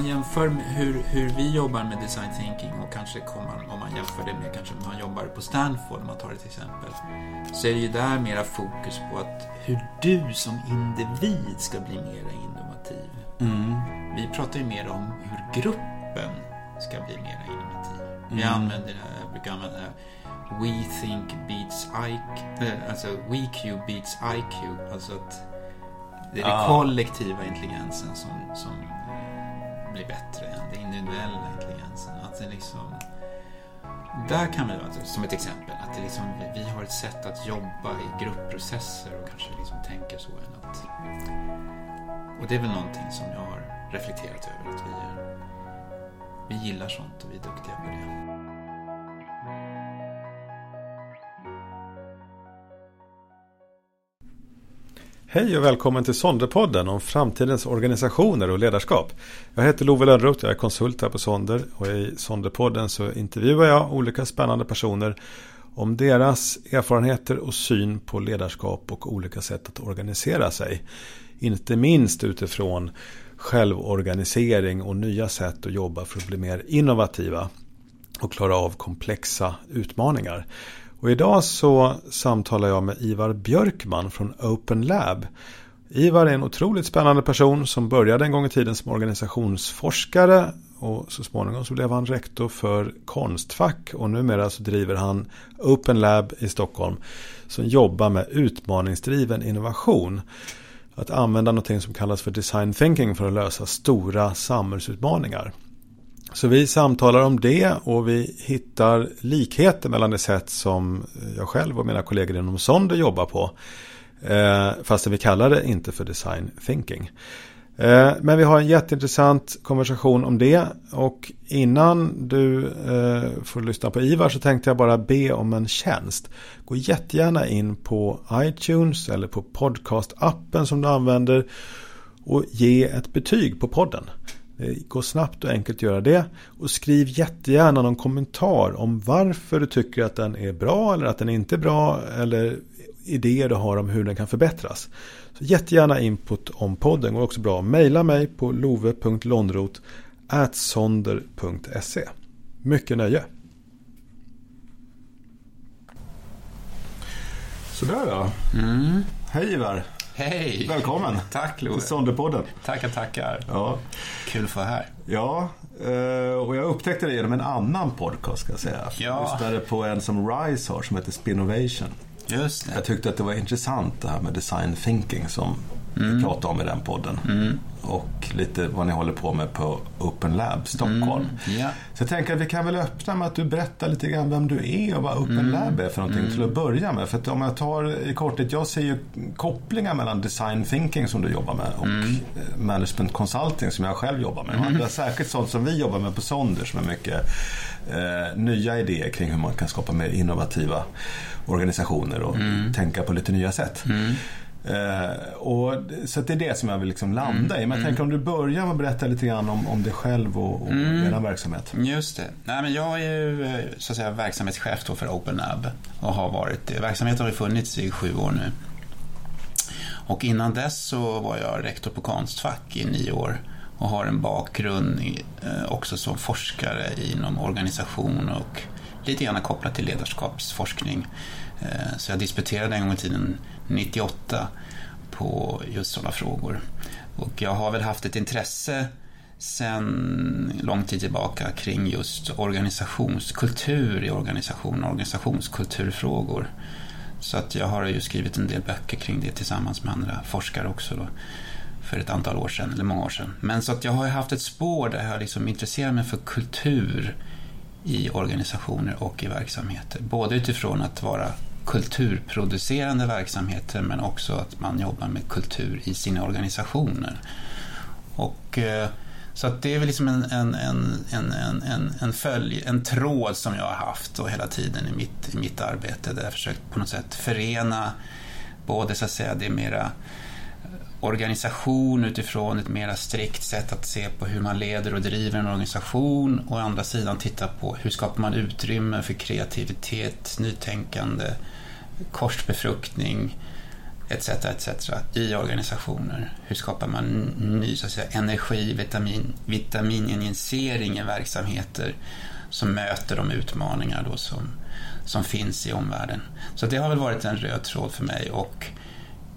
Om man jämför hur, hur vi jobbar med design thinking och kanske kommer, om man jämför det med kanske man jobbar på Stanford, om man tar det till exempel, så är det ju där mera fokus på att hur du som individ ska bli mera innovativ. Mm. Vi pratar ju mer om hur gruppen ska bli mera innovativ. Vi Mm. använder det här, jag brukar använda det här, We think beats IQ, eh, alltså WeQ beats IQ, alltså att det är den Ah. kollektiva intelligensen som, som bli bättre än den individuella intelligensen. Att det liksom, där kan vi, alltså, som ett exempel, att det liksom, vi- har ett sätt att jobba i gruppprocesser och kanske liksom tänker så än att... Och det är väl någonting som jag har reflekterat över, att vi, är, vi gillar sånt och vi är duktiga på det. Hej och välkommen till Sonderpodden om framtidens organisationer och ledarskap. Jag heter Love Lönnroth, jag är konsult här på Sonder och i Sonderpodden så intervjuar jag olika spännande personer om deras erfarenheter och syn på ledarskap och olika sätt att organisera sig. Inte minst utifrån självorganisering och nya sätt att jobba för att bli mer innovativa och klara av komplexa utmaningar. Och idag så samtalar jag med Ivar Björkman från Open Lab. Ivar är en otroligt spännande person som började en gång i tiden som organisationsforskare och så småningom så blev han rektor för Konstfack och numera så driver han Open Lab i Stockholm som jobbar med utmaningsdriven innovation. Att använda något som kallas för design thinking för att lösa stora samhällsutmaningar. Så vi samtalar om det och vi hittar likheter mellan det sätt som jag själv och mina kollegor inom Sonder jobbar på. Eh, fastän vi kallar det inte för design thinking. Eh, men vi har en jätteintressant konversation om det. Och innan du eh, får lyssna på Ivar så tänkte jag bara be om en tjänst. Gå jättegärna in på iTunes eller på podcastappen som du använder och ge ett betyg på podden. Det går snabbt och enkelt att göra det. Och skriv jättegärna någon kommentar om varför du tycker att den är bra eller att den inte är bra. Eller idéer du har om hur den kan förbättras. Så jättegärna input om podden. Går också bra mejla mig på love.londrot sonder.se. Mycket nöje. Sådär ja. Mm. Hej Ivar. Hej! Välkommen. Tack Love. Till Sonderpodden. Tackar, tackar. Ja. Kul att vara här. ja, eh, och jag upptäckte det genom en annan podcast ska jag säga. Ja. Jag lyssnade på en som RISE har som heter Spinovation. Just det. Jag tyckte att det var intressant det här med design thinking som vi pratade om i den podden. Och lite vad ni håller på med på Open Lab Stockholm. Ja. Så jag tänker att vi kan väl öppna med att du berättar lite grann vem du är och vad Open Lab är för någonting till att börja med. För att om jag tar i korthet, jag ser ju kopplingar mellan design thinking som du jobbar med och eh, management consulting som jag själv jobbar med. Det är särskilt sånt som vi jobbar med på Sonder som är mycket eh, nya idéer kring hur man kan skapa mer innovativa organisationer och tänka på lite nya sätt. Eh, och, så det är det som jag vill liksom landa i. Men jag tänker om du börjar med att berätta lite grann om, om dig själv och, och er verksamhet. Just det. Nej, men jag är ju eh, så att säga, verksamhetschef för Open Lab och har varit det. Verksamheten har ju funnits i sju år nu. Och innan dess så var jag rektor på Konstfack i nio år och har en bakgrund eh, också som forskare inom organisation och lite grann kopplat till ledarskapsforskning. Eh, så jag disputerade en gång i tiden 98 på just sådana frågor. Och jag har väl haft ett intresse sen lång tid tillbaka kring just organisationskultur i organisation, organisationskulturfrågor. Så att jag har ju skrivit en del böcker kring det tillsammans med andra forskare också då, för ett antal år sedan, eller många år sedan. Men så att jag har ju haft ett spår där jag liksom intresserar mig för kultur i organisationer och i verksamheter. Både utifrån att vara kulturproducerande verksamheter men också att man jobbar med kultur i sina organisationer. Och, eh, så att det är väl liksom en, en, en, en, en, en, en, följ, en tråd som jag har haft och hela tiden i mitt, i mitt arbete där jag försökt på något sätt förena både så att säga det mera organisation utifrån ett mera strikt sätt att se på hur man leder och driver en organisation och å andra sidan titta på hur skapar man utrymme för kreativitet, nytänkande, korsbefruktning, etc. etc. i organisationer. Hur skapar man ny så att säga, energi, vitamin, vitamininjicering i verksamheter som möter de utmaningar då som, som finns i omvärlden. Så det har väl varit en röd tråd för mig och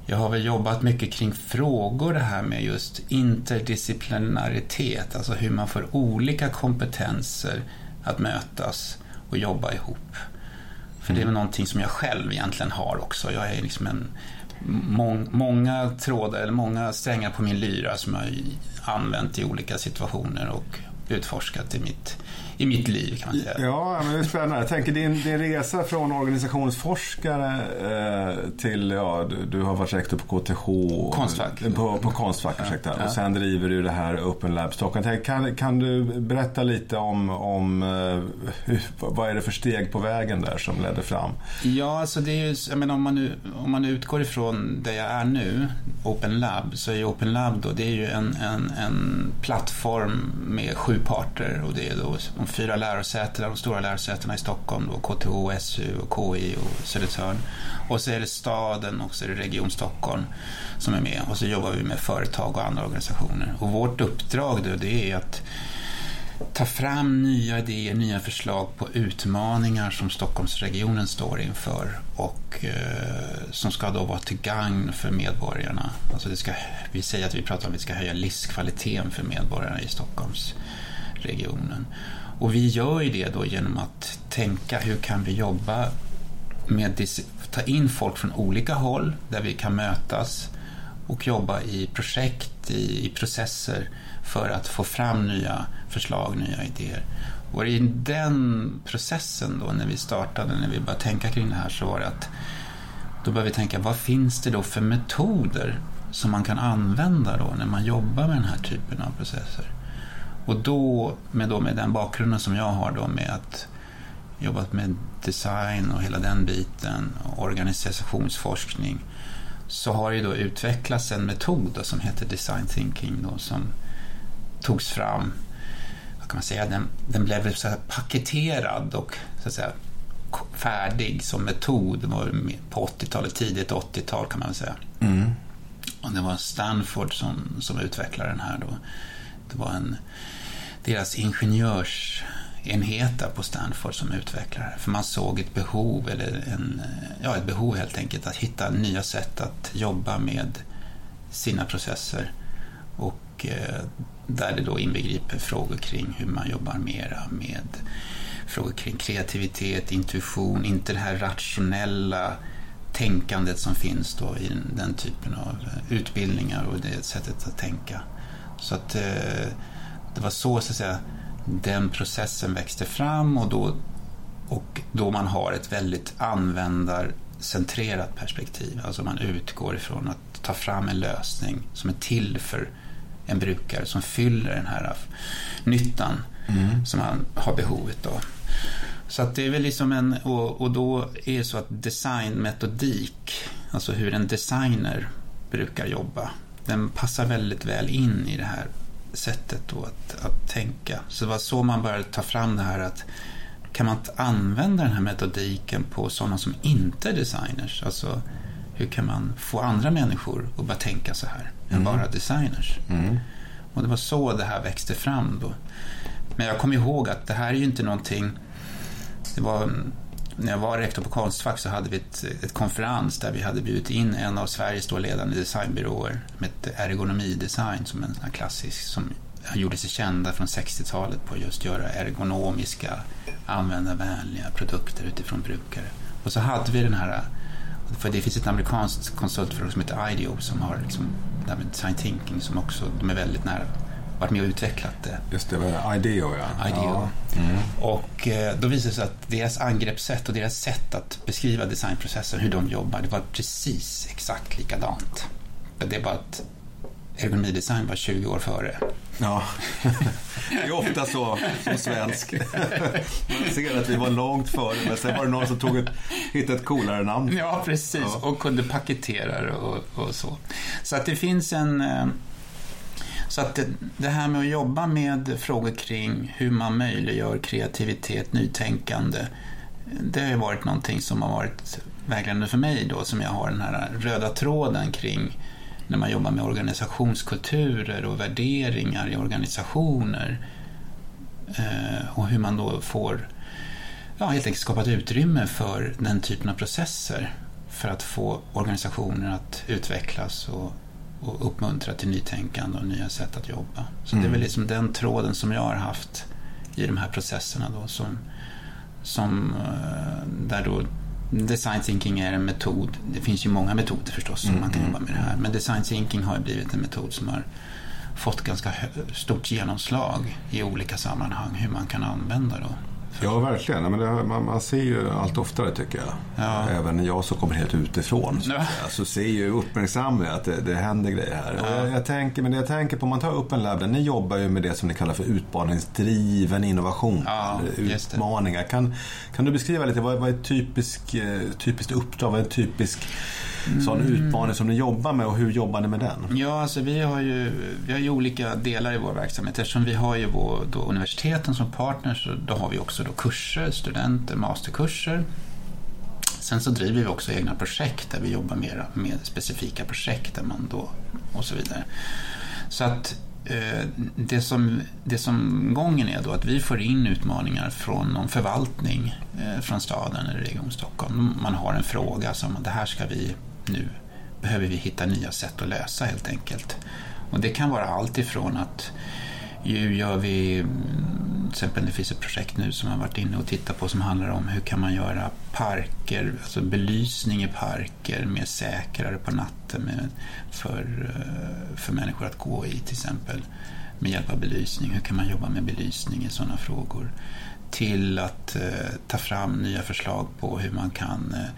jag har väl jobbat mycket kring frågor det här med just interdisciplinaritet, alltså hur man får olika kompetenser att mötas och jobba ihop. För det är väl någonting som jag själv egentligen har också. Jag är liksom en må, många trådar eller många strängar på min lyra som jag använt i olika situationer och utforskat i mitt i mitt liv kan man säga. Ja, men det är spännande. Jag tänker din, din resa från organisationsforskare eh, till, ja, du, du, har varit rektor på KTH. Konstfack. På, på Konstfack, ursäkta. Ja. Och sen driver du det här Open Lab Stockholm. Kan, kan du berätta lite om, om eh, hur, vad är det för steg på vägen där som ledde fram? Ja, alltså det är ju, jag menar, om, man nu, om man utgår ifrån där jag är nu, Open Lab, så är ju Open Lab då, det är ju en, en, en plattform med sju parter och det är då de fyra lärosätena, de stora lärosätena i Stockholm, då, KTH, SU, och KI och Södertörn. Och så är det staden och så är det Region Stockholm som är med. Och så jobbar vi med företag och andra organisationer. Och vårt uppdrag då, det är att ta fram nya idéer, nya förslag på utmaningar som Stockholmsregionen står inför och eh, som ska då vara till gagn för medborgarna. Alltså det ska, vi säger att vi pratar om att vi ska höja livskvaliteten för medborgarna i Stockholmsregionen. Och vi gör ju det då genom att tänka hur kan vi jobba med ta in folk från olika håll där vi kan mötas och jobba i projekt, i, i processer för att få fram nya förslag, nya idéer. Och i den processen då när vi startade, när vi började tänka kring det här så var det att då började vi tänka vad finns det då för metoder som man kan använda då när man jobbar med den här typen av processer. Och då med, då, med den bakgrunden som jag har då med att jobbat med design och hela den biten, och organisationsforskning, så har det då utvecklats en metod som heter design thinking då, som togs fram, vad kan man säga, den, den blev så paketerad och så att säga, färdig som metod på 80-talet, tidigt 80-tal kan man väl säga. Mm. Och det var Stanford som, som utvecklade den här då. Det var en, deras ingenjörsenhet på Stanford som utvecklare. För man såg ett behov, eller en, ja, ett behov helt enkelt, att hitta nya sätt att jobba med sina processer. Och eh, där det då inbegriper frågor kring hur man jobbar mera med frågor kring kreativitet, intuition, inte det här rationella tänkandet som finns då i den typen av utbildningar och det sättet att tänka. Så att eh, det var så, så att säga, den processen växte fram och då, och då man har ett väldigt användarcentrerat perspektiv. Alltså man utgår ifrån att ta fram en lösning som är till för en brukare som fyller den här nyttan mm. som man har behovet av. Så att det är väl liksom en, och, och då är det så att designmetodik, alltså hur en designer brukar jobba, den passar väldigt väl in i det här sättet då att, att tänka. Så det var så man började ta fram det här att kan man använda den här metodiken på sådana som inte är designers? Alltså hur kan man få andra människor att börja tänka så här mm. än bara designers? Mm. Och det var så det här växte fram då. Men jag kommer ihåg att det här är ju inte någonting det var när jag var rektor på Konstfack så hade vi ett, ett konferens där vi hade bjudit in en av Sveriges då ledande designbyråer med ergonomidesign som en sån klassisk som gjorde sig kända från 60-talet på just göra ergonomiska, användarvänliga produkter utifrån brukare. Och så hade vi den här, för det finns ett amerikanskt konsultföretag som heter IDEO som har liksom, det här med design thinking som också, de är väldigt nära varit med och utvecklat det. Just det, var IDEO ja. IDEO. Ja. Mm. Och eh, då visade det sig att deras angreppssätt och deras sätt att beskriva designprocessen, hur de jobbar, det var precis exakt likadant. Det är bara att ergonomidesign var 20 år före. Ja, det är ofta så som svensk. Man ser att vi var långt före, men sen var det någon som tog ett, hittade ett coolare namn. Ja, precis. Ja. Och kunde paketera och, och, så. Så att det finns en eh, så att det, det, här med att jobba med frågor kring hur man möjliggör kreativitet, nytänkande, det har ju varit någonting som har varit vägledande för mig då som jag har den här röda tråden kring när man jobbar med organisationskulturer och värderingar i organisationer. Eh, och hur man då får ja, helt enkelt skapa ett utrymme för den typen av processer för att få organisationer att utvecklas och, och uppmuntra till nytänkande och nya sätt att jobba. Så mm. det är väl mm. liksom den tråden som jag har haft i de här processerna då som, som eh, där då Design thinking är en metod. Det finns ju många metoder förstås som mm. man kan mm, jobba med det här. Men design thinking har blivit en metod som har fått ganska stort genomslag i olika sammanhang hur man kan använda då Ja, verkligen. Men det, man, man, ser ju allt oftare tycker jag. Ja. Även jag som kommer helt utifrån. Så, ja. så ser ju uppmärksammar att det, det händer grejer här. Ja. Jag, jag, tänker, men det jag tänker på, om man tar upp en lab, ni jobbar ju med det som ni kallar för utmaningsdriven innovation. Ja, utmaningar. Kan, kan du beskriva lite, vad, vad är typisk, eh, typiskt uppdrag, vad är en typisk sån mm. utmaning som ni jobbar med och hur jobbar ni med den? Ja, alltså vi har ju, vi har ju olika delar i vår verksamhet. Eftersom vi har ju vår, då, universiteten som partners, då har vi också då kurser, studenter, masterkurser. Sen så driver vi också egna projekt där vi jobbar mer med specifika projekt där man då, och så vidare. Så att eh, det som, det som gången är då att vi får in utmaningar från någon förvaltning eh, från staden eller Region Stockholm. Man har en fråga som det här ska vi nu behöver vi hitta nya sätt att lösa helt enkelt. Och det kan vara allt ifrån att ju gör vi, mm, till exempel det finns ett projekt nu som jag varit inne och tittat på som handlar om hur kan man göra parker, alltså belysning i parker mer säkrare på natten med, för, eh, för människor att gå i till exempel med hjälp av belysning. Hur kan man jobba med belysning i sådana frågor? Till att eh, ta fram nya förslag på hur man kan eh,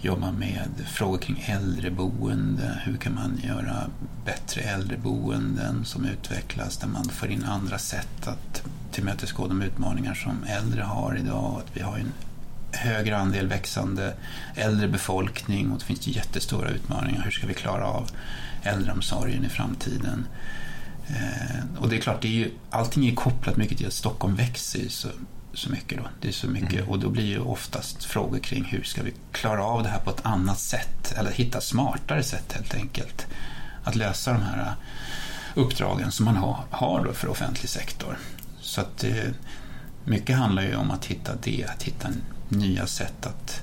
jobba med frågor kring äldreboende. Hur kan man göra bättre äldreboenden som utvecklas där man får in andra sätt att tillmötesgå de utmaningar som äldre har idag. Att vi har en högre andel växande äldre befolkning och det finns jättestora utmaningar. Hur ska vi klara av äldreomsorgen i framtiden? Eh, och det är klart, det är ju, allting är kopplat mycket till att Stockholm växer. Så så mycket. Då. Det är så mycket mm. och då blir ju oftast frågor kring hur ska vi klara av det här på ett annat sätt eller hitta smartare sätt helt enkelt. Att lösa de här uppdragen som man har, har för offentlig sektor. Så att eh, mycket handlar ju om att hitta det, att hitta nya sätt att,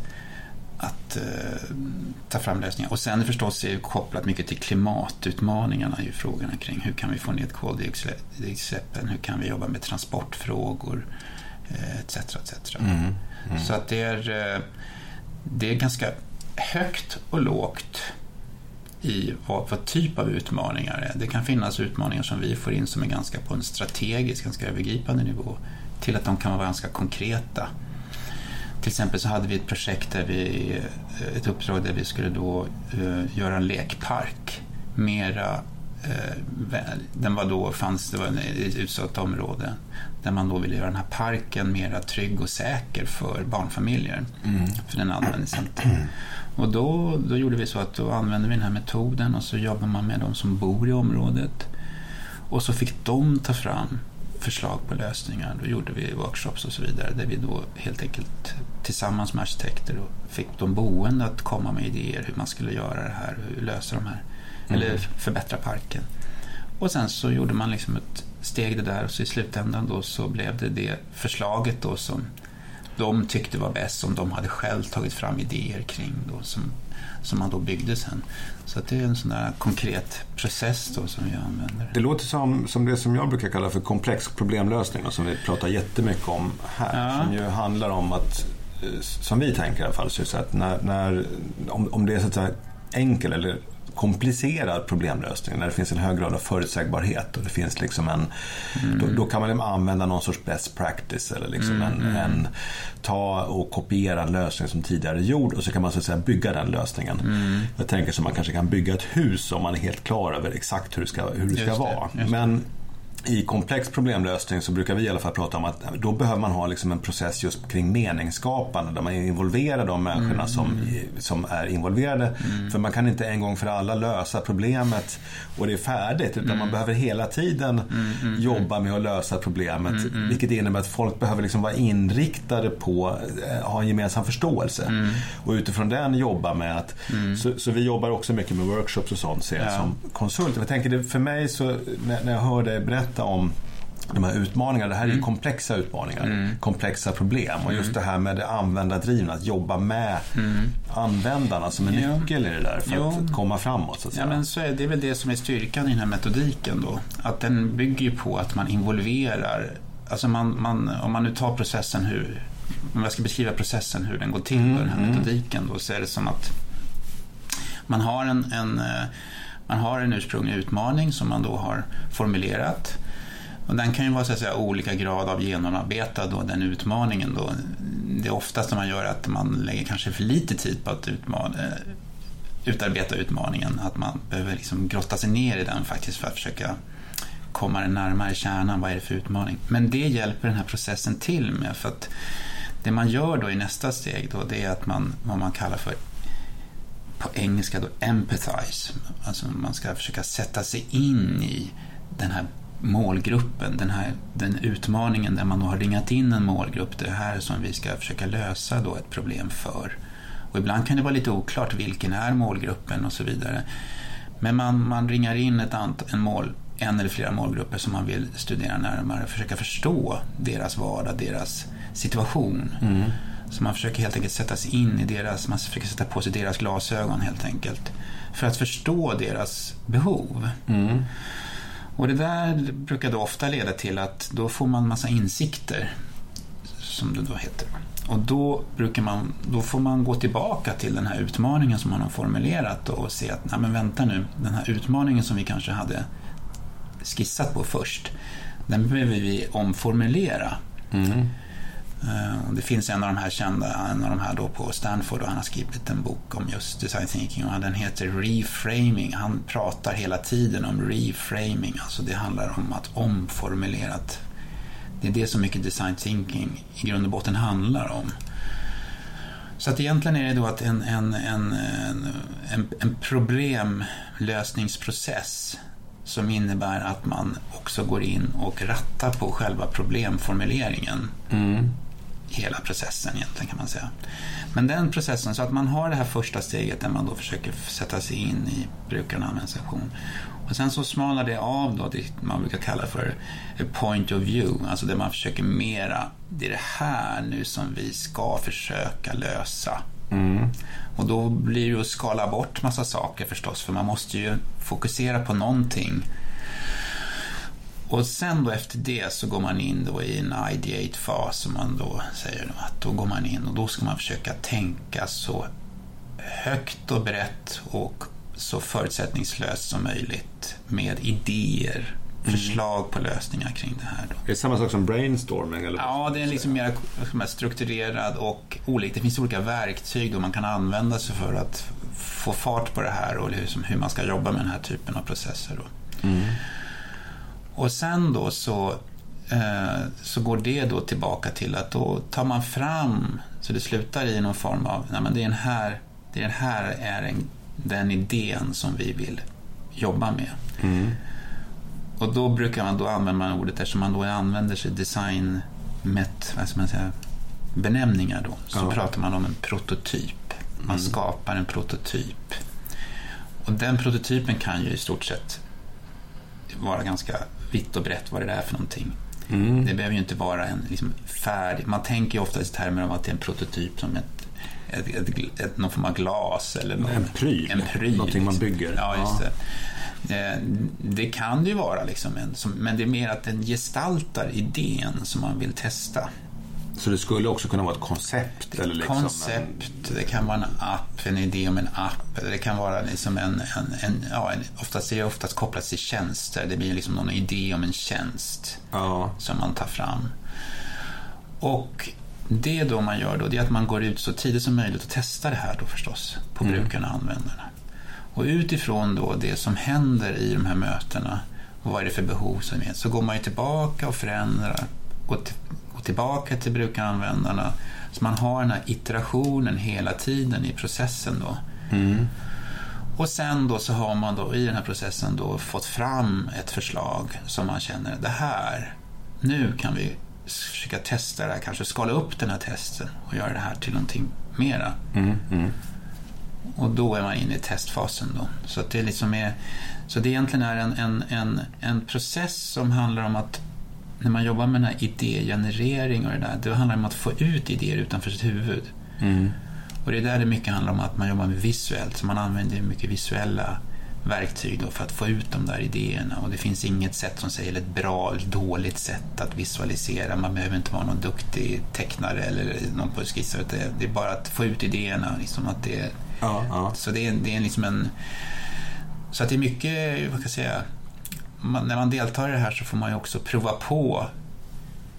att uh, ta fram lösningar. Och sen förstås är det kopplat mycket till klimatutmaningarna ju frågorna kring hur kan vi få ner koldioxidutsläppen, hur kan vi jobba med transportfrågor, etc. Eh, etc. Mm. Mm. Så att det är, eh, det är ganska högt och lågt i vad, vad typ av utmaningar det är. Det kan finnas utmaningar som vi får in som är ganska på en strategisk, ganska övergripande nivå till att de kan vara ganska konkreta. Till exempel så hade vi ett projekt där vi, eh, ett uppdrag där vi skulle då uh, göra en lekpark mera den var då, fanns, det var ett utsatt område där man då ville göra den här parken mer trygg och säker för barnfamiljer. Mm. För den användes inte. Mm. Och då, då gjorde vi så att då använde vi den här metoden och så jobbar man med de som bor i området. Och så fick de ta fram förslag på lösningar. Då gjorde vi workshops och så vidare där vi då helt enkelt tillsammans med arkitekter fick de boende att komma med idéer hur man skulle göra det här, hur lösa de här, mm. eller förbättra parken. Och sen så gjorde man liksom ett steg det där och så i slutändan då så blev det det förslaget då som de tyckte var bäst som de hade själv tagit fram idéer kring då som, som man då byggde sen. Så det är en sån där konkret process då som vi använder. Det låter som, som det som jag brukar kalla för komplex problemlösning och som vi pratar jättemycket om här. Ja. Som ju handlar om att, eh, som vi tänker i alla fall, så att när, när, om, om det är så att säga enkel eller komplicerad problemlösning, när det finns en hög grad av förutsägbarhet och det finns liksom en, mm. då, då, kan man liksom använda någon sorts best practice eller liksom mm. en, en, ta och kopiera en lösning som tidigare är gjord och så kan man så att säga bygga den lösningen. Mm. Jag tänker så man kanske kan bygga ett hus om man är helt klar över exakt hur det ska, hur det ska vara. Det, Men i komplex problemlösning så brukar vi i alla fall prata om att då behöver man ha liksom en process just kring meningsskapande där man involverar de människorna mm. som, som är involverade. Mm. För man kan inte en gång för alla lösa problemet och det är färdigt utan mm. man behöver hela tiden mm, mm, jobba med att lösa problemet. Vilket innebär att folk behöver liksom vara inriktade på att eh, ha en gemensam förståelse. Och utifrån den jobba med att så, så, vi jobbar också mycket med workshops och sånt ser jag ja. som konsult. Jag tänker för mig så när, när jag hör dig berätta berätta om de här utmaningarna. Det här är mm. komplexa utmaningar, mm. komplexa problem. Och just mm. det här med det användardrivna, att jobba med mm. användarna som en nyckel i det där för jo. att komma framåt. Så att säga. Ja, men så är det är väl det som är styrkan i den här metodiken då. Att den bygger på att man involverar, alltså man, man, om man nu tar processen hur, om jag ska beskriva processen hur den går till, mm. den här mm. metodiken, då så är det som att man har en, en eh, man har en ursprunglig utmaning som man då har formulerat och den kan ju vara så att säga, olika grad av genomarbetad då, den utmaningen. Då. Det oftast man gör att man lägger kanske för lite tid på att utmana, eh, utarbeta utmaningen. Att man behöver liksom grotta sig ner i den faktiskt för att försöka komma den närmare kärnan. Vad är det för utmaning? Men det hjälper den här processen till med. för att Det man gör då i nästa steg då, det är att man, vad man kallar för på engelska då empathize. Alltså man ska försöka sätta sig in i den här målgruppen, den här den utmaningen där man har ringat in en målgrupp. Det här som vi ska försöka lösa då ett problem för. Och ibland kan det vara lite oklart vilken är målgruppen och så vidare. Men man, man ringar in ett ant, en, mål, en eller flera målgrupper som man vill studera närmare, försöka förstå deras vardag, deras situation. Mm. Så man försöker helt enkelt sätta sig in i deras, man försöker sätta på sig deras glasögon helt enkelt. För att förstå deras behov. Mm. Och det där brukar då ofta leda till att då får man massa insikter, som det då heter. Och då, brukar man, då får man gå tillbaka till den här utmaningen som man har formulerat och se att, nej men vänta nu, den här utmaningen som vi kanske hade skissat på först, den behöver vi omformulera. Mm. Eh, det finns en av de här kända, en av de här då på Stanford och han har skrivit en bok om just design thinking och den heter Reframing. Han pratar hela tiden om reframing, alltså det handlar om att omformulera. Det är det som mycket design thinking i grund och botten handlar om. Så att egentligen är det då att en, en, en, en, en problemlösningsprocess som innebär att man också går in och rattar på själva problemformuleringen. Mm hela processen egentligen kan man säga. Men den processen, så att man har det här första steget där man då försöker sätta sig in i brukarna organisation. Och sen så smalnar det av då det man brukar kalla för point of view, alltså där man försöker mera, det är det här nu som vi ska försöka lösa. Mm. Och då blir det att skala bort massa saker förstås, för man måste ju fokusera på någonting och sen då efter det så går man in då i en ideate-fas som man då säger att då går man in och då ska man försöka tänka så högt och brett och så förutsättningslöst som möjligt med idéer, mm. förslag på lösningar kring det här. Då. Är det samma sak som brainstorming? Eller? Ja, det är liksom mer strukturerad och olika. Det finns olika verktyg då man kan använda sig för att få fart på det här och liksom hur man ska jobba med den här typen av processer. Då. Mm. Och sen då så, eh, så går det då tillbaka till att då tar man fram, så det slutar i någon form av, nej men det är den här, det är den här är en, den idén som vi vill jobba med. Mm. Och då brukar man, då använda man ordet eftersom man då använder sig design met, vad ska man säga, benämningar då, så ja. pratar man om en prototyp. Man mm. skapar en prototyp. Och den prototypen kan ju i stort sett vara ganska vitt och brett vad det är för någonting. Mm. Det behöver ju inte vara en liksom, färdig... Man tänker ju ofta i termer av att det är en prototyp som ett, ett, ett, ett, någon form av glas. Eller någon, en pryl. En pryl Någonting man bygger. Ja, just ja. det. Det kan det ju vara, liksom en, som, men det är mer att den gestaltar idén som man vill testa. Så det skulle också kunna vara ett koncept? Eller liksom koncept, en... det kan vara en app, en idé om en app. Eller det kan vara liksom en, en, en, ja, en oftast är det oftast kopplat till tjänster. Det blir liksom någon idé om en tjänst ja. som man tar fram. Och det då man gör då, det är att man går ut så tidigt som möjligt och testar det här då förstås på mm. brukarna och användarna. Och utifrån då det som händer i de här mötena Och vad är det för behov som är? Så går man ju tillbaka och förändrar. Går tillbaka till brukaranvändarna. Så man har den här iterationen hela tiden i processen då. Mm. Och sen då så har man då i den här processen då fått fram ett förslag som man känner, det här, nu kan vi försöka testa det här, kanske skala upp den här testen och göra det här till någonting mera. Mm. Mm. Och då är man inne i testfasen då. Så det liksom är, så det egentligen är en, en, en, en process som handlar om att när man jobbar med den här idégenerering och det där, det handlar om att få ut idéer utanför sitt huvud. Mm. Och det är där det mycket handlar om att man jobbar med visuellt, så man använder mycket visuella verktyg då för att få ut de där idéerna. Och det finns inget sätt som säger ett bra eller dåligt sätt att visualisera. Man behöver inte vara någon duktig tecknare eller någon på skissar. Det, det är bara att få ut idéerna. Liksom att det, Ja, ja. Så det är, det är liksom en... Så att det är mycket, vad kan jag säga, man, när man deltar i det här så får man ju också prova på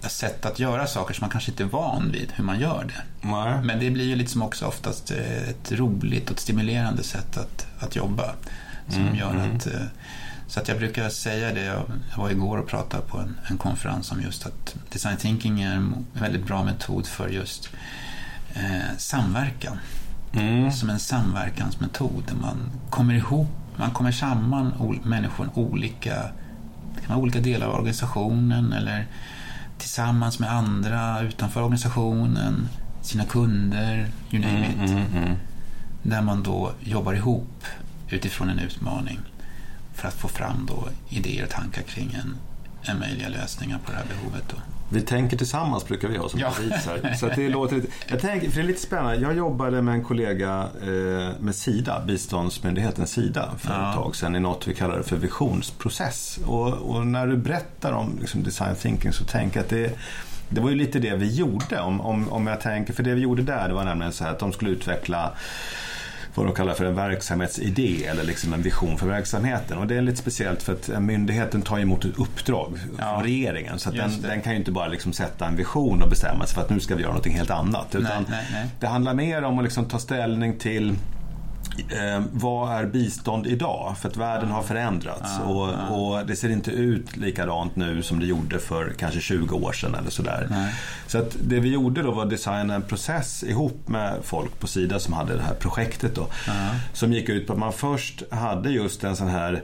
sätt att göra saker som man kanske inte är van vid hur man gör det. Nej. Men det blir ju liksom också oftast eh, ett roligt och ett stimulerande sätt att, att jobba. Som Mm, gör mm. att, eh, så att jag brukar säga det, jag var igår och pratade på en, en konferens om just att design thinking är en väldigt bra metod för just eh, samverkan. Mm. Som en samverkansmetod där man kommer ihop, man kommer samman människor olika, det kan vara olika delar av organisationen eller tillsammans med andra utanför organisationen, sina kunder, you name Mm, it. mm, mm. Där man då jobbar ihop utifrån en utmaning för att få fram då idéer och tankar kring en, en möjliga lösningar på det här behovet. Då. Vi tänker tillsammans brukar vi ha som Ja. här. Så det låter lite, jag tänker, för det är lite spännande. Jag jobbade med en kollega eh, med Sida, biståndsmyndigheten Sida, för Ja. ett tag sedan i något vi kallar för visionsprocess. Och, och när du berättar om liksom, design thinking så tänker jag att det det var ju lite det vi gjorde. Om, om, om jag tänker, för det vi gjorde där det var nämligen så här att de skulle utveckla vad de kallar för en verksamhetsidé eller liksom en vision för verksamheten. Och det är lite speciellt för att myndigheten tar emot ett uppdrag Ja, från regeringen. Så den, den kan ju inte bara liksom sätta en vision och bestämma sig för att nu ska vi göra något helt annat. Utan Nej, nej, nej. Det handlar mer om att liksom ta ställning till Eh, vad är bistånd idag? För att världen har förändrats Ja, och, ja. och det ser inte ut likadant nu som det gjorde för kanske 20 år sedan eller sådär. Nej. Så att det vi gjorde då var att designa en process ihop med folk på Sida som hade det här projektet då. Ja. Som gick ut på att man först hade just en sån här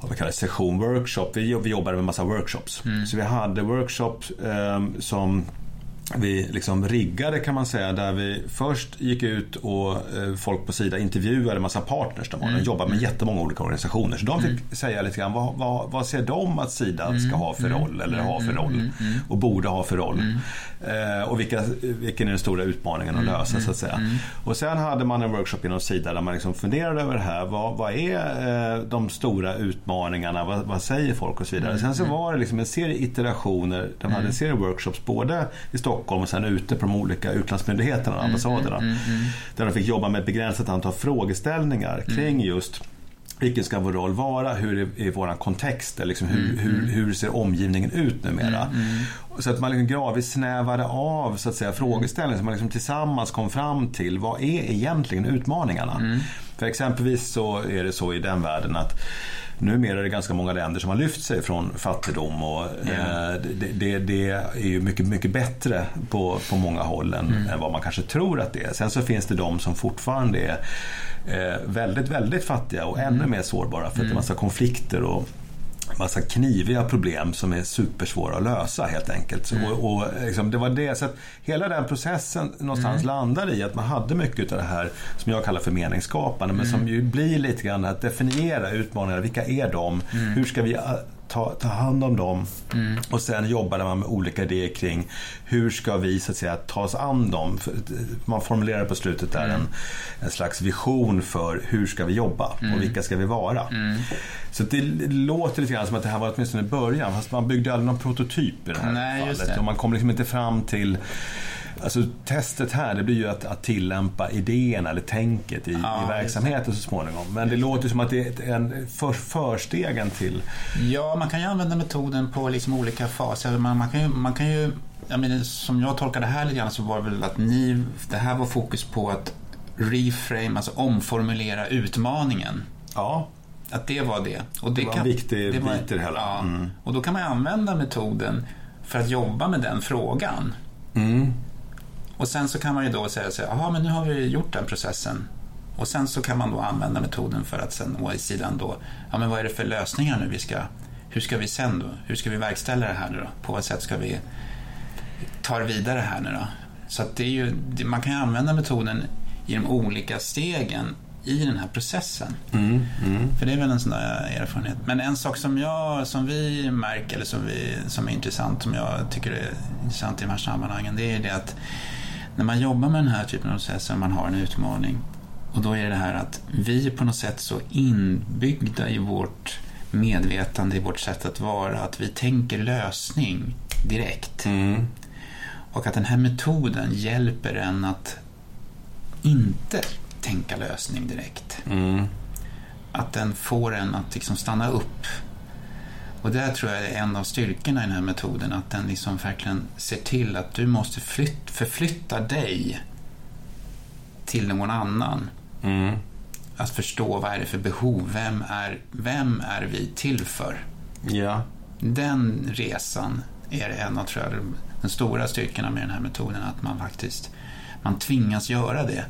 vad vi kallar session workshop. Vi, vi jobbade med massa workshops. Så vi hade workshops eh, som vi liksom riggade kan man säga där vi först gick ut och eh, folk på Sida intervjuade en massa partners. De, mm. de jobbar med jättemånga olika organisationer. Så de fick säga lite grann vad, vad, vad ser de att Sida ska ha för roll eller ha för roll och borde ha för roll. Eh, och vilka, vilken är den stora utmaningen att lösa så att säga. Och sen hade man en workshop inom Sida där man liksom funderade över det här. Vad, vad är eh, de stora utmaningarna? Vad, vad säger folk och så vidare. Sen så var det liksom en serie iterationer. De hade en serie workshops både i Stockholm och sen ute på de olika utlandsmyndigheterna och ambassaderna. Där de fick jobba med ett begränsat antal frågeställningar kring just vilken ska vår roll vara? Hur är, är vår kontext? Liksom hur, hur, hur ser omgivningen ut numera? Så att man liksom gradvis snävade av så att säga, frågeställningen så man liksom tillsammans kom fram till vad är egentligen utmaningarna? För exempelvis så är det så i den världen att Numera är det ganska många länder som har lyft sig från fattigdom och eh, det, det, det är ju mycket, mycket bättre på, på många håll än, än vad man kanske tror att det är. Sen så finns det de som fortfarande är eh, väldigt, väldigt fattiga och ännu mer sårbara för att det är massa konflikter och massa kniviga problem som är supersvåra att lösa helt enkelt. Så, och, och, liksom, det var det, så att hela den processen någonstans landade i att man hade mycket av det här som jag kallar för meningsskapande men som ju blir lite grann att definiera utmaningar. Vilka är de? Hur ska vi ta, ta hand om dem? Och sen jobbade man med olika idéer kring hur ska vi så att säga ta oss an dem? För, Man formulerar på slutet där en, en slags vision för hur ska vi jobba och vilka ska vi vara? Så det låter lite grann som att det här var åtminstone början fast man byggde aldrig någon prototyp i det här Nej, fallet. Och man kom liksom inte fram till Alltså testet här det blir ju att, att tillämpa idéerna eller tänket i, Ja, i verksamheten så småningom. Men det låter som att det är en för, förstegen till... Ja, man kan ju använda metoden på liksom olika faser. Man, man kan ju, man kan ju jag menar, som jag tolkar det här lite grann så var det väl att ni, det här var fokus på att reframe, alltså omformulera utmaningen. Ja, att det var det. Och det, det var en viktig det bit i det hela. Ja, mm. Och då kan man använda metoden för att jobba med den frågan. Mm. Och sen så kan man ju då säga så här, men nu har vi gjort den processen. Och sen så kan man då använda metoden för att sen å sidan då, ja men vad är det för lösningar nu vi ska, hur ska vi sen då, hur ska vi verkställa det här nu då? På vad sätt ska vi ta det vidare här nu då? Så att det är ju, man kan ju använda metoden i de olika stegen i den här processen. Mm, mm. För det är väl en sån där erfarenhet. Men en sak som, jag, som vi märker, eller som, vi, som är intressant, som jag tycker är intressant i de här sammanhangen, det är det att när man jobbar med den här typen av processer, man har en utmaning, och då är det här att vi är på något sätt så inbyggda i vårt medvetande, i vårt sätt att vara, att vi tänker lösning direkt. Mm. Och att den här metoden hjälper en att inte tänka lösning direkt. Mm. Att den får en att liksom stanna upp. Och där tror jag är en av styrkorna i den här metoden, att den liksom verkligen ser till att du måste flytt, förflytta dig till någon annan. Mm. Att förstå vad är det för behov, vem är, vem är vi till för? Ja. Den resan är en av tror jag, den stora styrkorna med den här metoden, att man faktiskt man tvingas göra det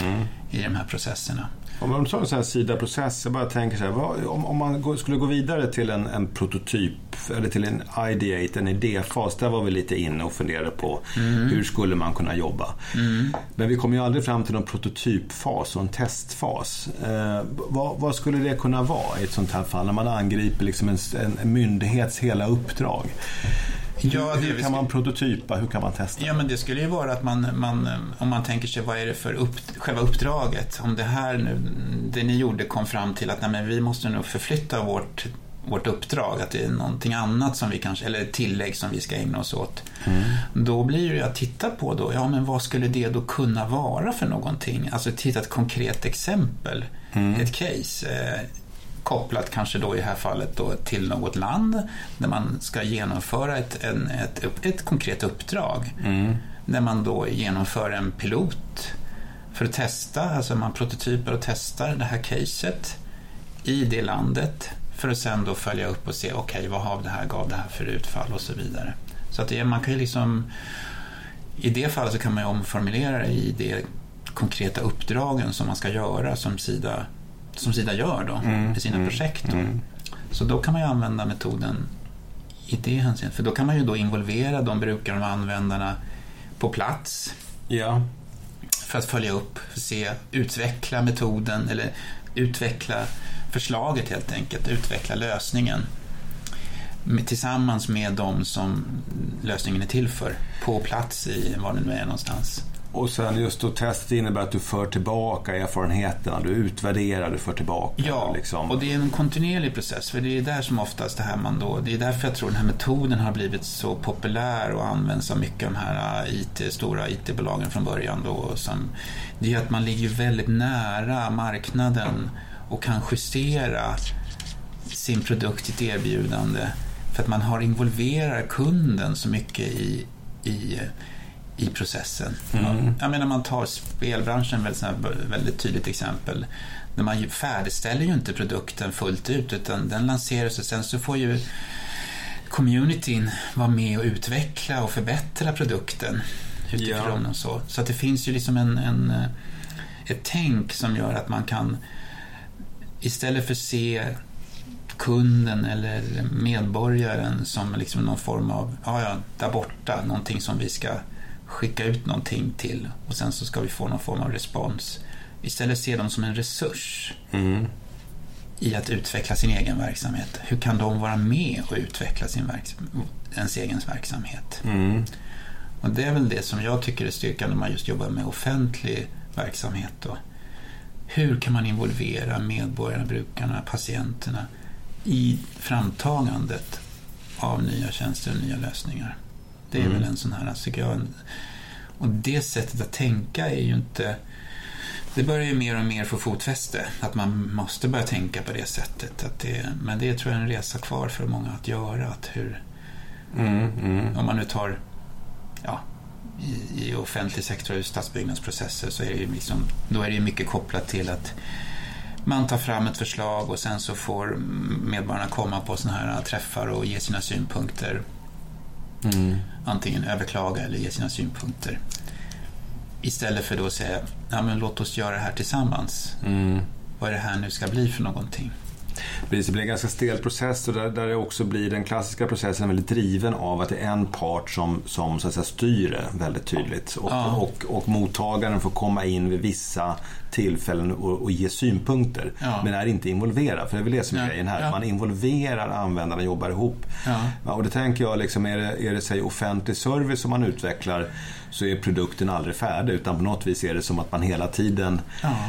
mm. i de här processerna. Om man tar en sån här SIDA-process, jag bara tänker så här, vad, om, om, man skulle gå vidare till en, en, prototyp eller till en ideate, en idéfas, där var vi lite inne och funderade på mm. hur skulle man kunna jobba. Mm. Men vi kommer ju aldrig fram till någon prototypfas och en testfas. Eh, vad, vad, skulle det kunna vara i ett sånt här fall, när man angriper liksom en, en myndighets hela uppdrag? Ja, hur, hur kan man prototypa? Hur kan man testa? Ja, men det skulle ju vara att man, man om man tänker sig vad är det för upp, själva uppdraget? Om det här nu, det ni gjorde kom fram till att nej, men vi måste nog förflytta vårt vårt uppdrag, att det är någonting annat som vi kanske, eller tillägg som vi ska ägna oss åt. Mm. Då blir det ju att titta på då, ja men vad skulle det då kunna vara för någonting? Alltså titta ett konkret exempel, mm. ett case. Kopplat kanske då i det här fallet då till något land där man ska genomföra ett, en, ett, ett konkret uppdrag. Mm. Där man då genomför en pilot för att testa, alltså man prototyper och testar det här caset i det landet för att sen då följa upp och se, okej okay, vad har det här, gav det här för utfall och så vidare. Så att det, man kan ju liksom, i det fallet så kan man ju omformulera det i det konkreta uppdragen som man ska göra som Sida som Sida gör då mm, med sina mm, projekt. Mm. Så då kan man ju använda metoden i det hänseendet. För då kan man ju då involvera de brukare och användarna på plats. Ja. För att följa upp, se, utveckla metoden eller utveckla förslaget helt enkelt, utveckla lösningen tillsammans med de som lösningen är till för på plats i var det nu är någonstans. Och sen just då testet innebär att du för tillbaka erfarenheterna, du utvärderar, du för tillbaka. Ja, liksom. och det är en kontinuerlig process. För det är där som oftast det här man då, det är därför jag tror den här metoden har blivit så populär och används av mycket av de här IT, stora IT-bolagen från början. Då, som, det är att man ligger väldigt nära marknaden och kan justera sin produkt, sitt erbjudande. För att man har involverat kunden så mycket i, i i processen. Mm. Jag menar man tar spelbranschen väldigt, väldigt tydligt exempel. När man färdigställer ju inte produkten fullt ut utan den lanseras och sen så får ju communityn vara med och utveckla och förbättra produkten utifrån ja. och så. Så att det finns ju liksom en, en, ett tänk som gör att man kan istället för se kunden eller medborgaren som liksom någon form av, ja ja, där borta, någonting som vi ska skicka ut någonting till och sen så ska vi få någon form av respons. Istället se dem som en resurs mm. i att utveckla sin egen verksamhet. Hur kan de vara med och utveckla sin ens egen verksamhet? Mm. Och det är väl det som jag tycker är styrkan när man just jobbar med offentlig verksamhet. Då. Hur kan man involvera medborgarna, brukarna, patienterna i framtagandet av nya tjänster och nya lösningar? Det är mm. väl en sån här, tycker jag. Och det sättet att tänka är ju inte... Det börjar ju mer och mer få fotfäste. Att man måste börja tänka på det sättet. Att det, men det tror jag är en resa kvar för många att göra. Att hur, mm, mm. Om man nu tar ja, i, i offentlig sektor, stadsbyggnadsprocesser, så är det ju liksom, då är det mycket kopplat till att man tar fram ett förslag och sen så får medborgarna komma på sådana här träffar och ge sina synpunkter. Mm. Antingen överklaga eller ge sina synpunkter. Istället för då att säga, ja, men låt oss göra det här tillsammans. Mm. Vad är det här nu ska bli för någonting? Precis, det blir en ganska stel process och där, där det också blir den klassiska processen väldigt driven av att det är en part som, som så att säga, styr det väldigt tydligt. Och, Ja. och, och mottagaren får komma in vid vissa tillfällen och, och ge synpunkter. Ja. Men är inte involverad, för det är väl det som är Ja, grejen här. ja. Man involverar användarna, jobbar ihop. Och det tänker jag, liksom, är det, är det säg, offentlig service som man utvecklar så är produkten aldrig färdig utan på något vis är det som att man hela tiden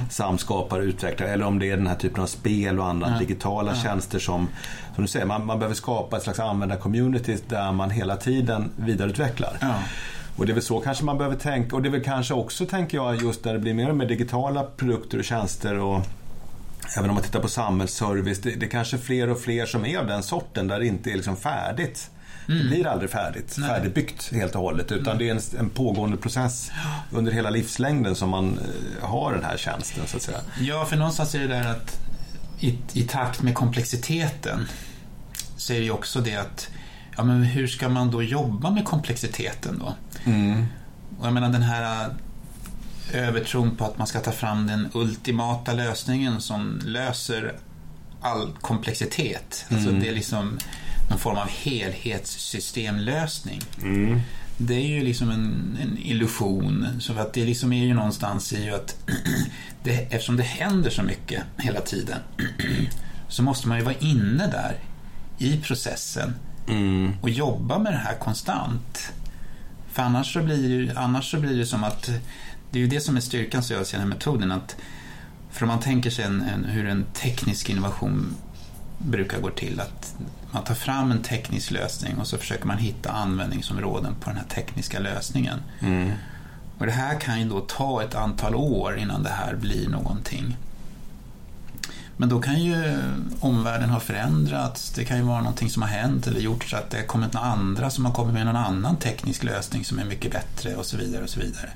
samskapar och utvecklar. Eller om det är den här typen av spel och andra digitala tjänster som, som du säger, man, man behöver skapa ett slags användarcommunity där man hela tiden vidareutvecklar. Och det är väl så kanske man behöver tänka. Och det är väl kanske också, tänker jag, just när det blir mer och mer digitala produkter och tjänster och Även om man tittar på samhällsservice, det, det är kanske fler och fler som är av den sorten där det inte är liksom färdigt. Det blir aldrig färdigt, Nej. färdigbyggt helt och hållet. Utan det är en, en pågående process under hela livslängden som man eh, har den här tjänsten så att säga. Ja, för någonstans är det där att i, i takt med komplexiteten så är det ju också det att ja, men hur ska man då jobba med komplexiteten då? Och jag menar den här äh, övertron på att man ska ta fram den ultimata lösningen som löser all komplexitet. Alltså det är liksom någon form av helhetssystemlösning. Det är ju liksom en, en illusion. Så att det liksom är ju någonstans i att det, eftersom det händer så mycket hela tiden så måste man ju vara inne där i processen och jobba med det här konstant. För annars så blir det, ju- annars så blir det som att det är ju det som är styrkan så jag ser den här metoden att för om man tänker sig en, en, hur en teknisk innovation brukar gå till att man tar fram en teknisk lösning och så försöker man hitta användningsområden på den här tekniska lösningen. Och det här kan ju då ta ett antal år innan det här blir någonting. Men då kan ju omvärlden ha förändrats. Det kan ju vara någonting som har hänt eller gjort så att det har kommit några andra som har kommit med någon annan teknisk lösning som är mycket bättre och så vidare. och så vidare.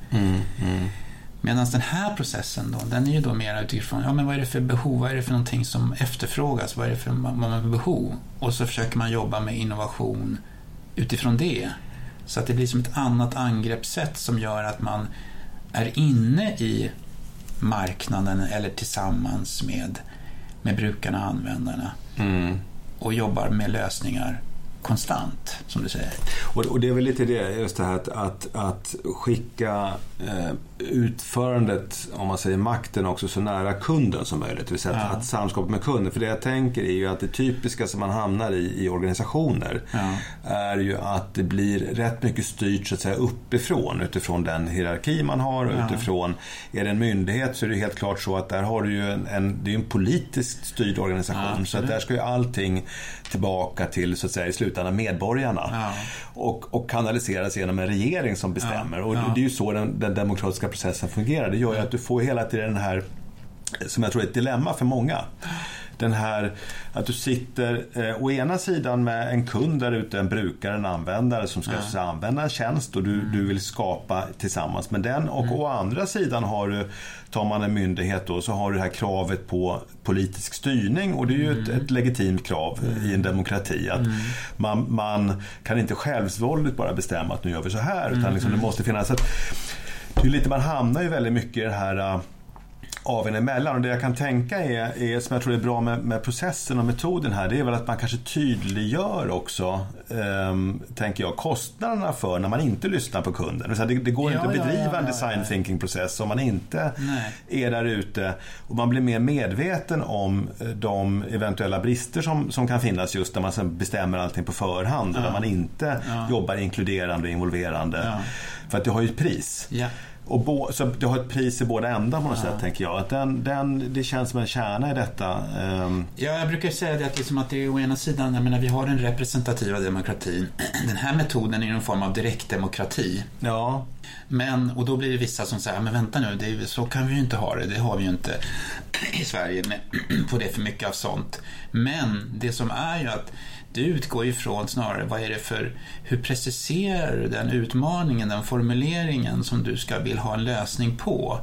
Medan den här processen då, den är ju då mer utifrån, ja men vad är det för behov, vad är det för någonting som efterfrågas, vad är det för vad man för behov? Och så försöker man jobba med innovation utifrån det. Så att det blir som ett annat angreppssätt som gör att man är inne i marknaden eller tillsammans med, med brukarna och användarna och jobbar med lösningar konstant, som du säger. Och, och det är väl lite det, just det här att, att, att skicka eh, utförandet, om man säger makten, också så nära kunden som möjligt. Det vill säga Ja. att, att samskapa med kunden. För det jag tänker är ju att det typiska som man hamnar i i organisationer Ja. är ju att det blir rätt mycket styrt så att säga uppifrån. Utifrån den hierarki man har Ja. utifrån, är det en myndighet så är det helt klart så att där har du ju en, en det är en politiskt styrd organisation. Så att där ska ju allting tillbaka till så att säga i slutändan medborgarna. Och, och kanaliseras genom en regering som bestämmer. Och det är ju så den, den demokratiska processen fungerar. Det gör ju att du får hela tiden den här, som jag tror är ett dilemma för många. Den här att du sitter eh, å ena sidan med en kund där ute, en brukare, en användare som ska säga, använda en tjänst och du, du vill skapa tillsammans med den. Och å andra sidan har du, tar man en myndighet då, så har du det här kravet på politisk styrning. Och det är ju ett, ett legitimt krav i en demokrati. Att man, man kan inte självsvåldigt bara bestämma att nu gör vi så här. Utan liksom det måste finnas ett... Det är lite, man hamnar ju väldigt mycket i det här äh, av en emellan. Och det jag kan tänka är, är som jag tror är bra med, med processen och metoden här, det är väl att man kanske tydliggör också, ehm, tänker jag, kostnaderna för när man inte lyssnar på kunden. Det, det, går Ja, inte att ja, bedriva ja, en ja, design ja. thinking process om man inte Nej. är där ute och man blir mer medveten om eh, de eventuella brister som, som kan finnas just när man sen bestämmer allting på förhand och där man inte Ja. jobbar inkluderande och involverande. Ja. För att det har ju ett pris. Ja. Och bo, så det har ett pris i båda ändar på något sätt, tänker jag. Att den, den, det känns som en kärna i detta. Ehm, Ja, jag brukar säga det att, liksom att det är å ena sidan, jag menar, vi har den representativa demokratin. Den här metoden är någon form av direktdemokrati. ja, Men, och då blir det vissa som säger, men vänta nu, det så kan vi ju inte ha det. Det har vi ju inte i Sverige med, på det för mycket av sånt. Men det som är ju att du utgår ifrån snarare, vad är det för, hur preciserar du den utmaningen, den formuleringen som du ska vill ha en lösning på?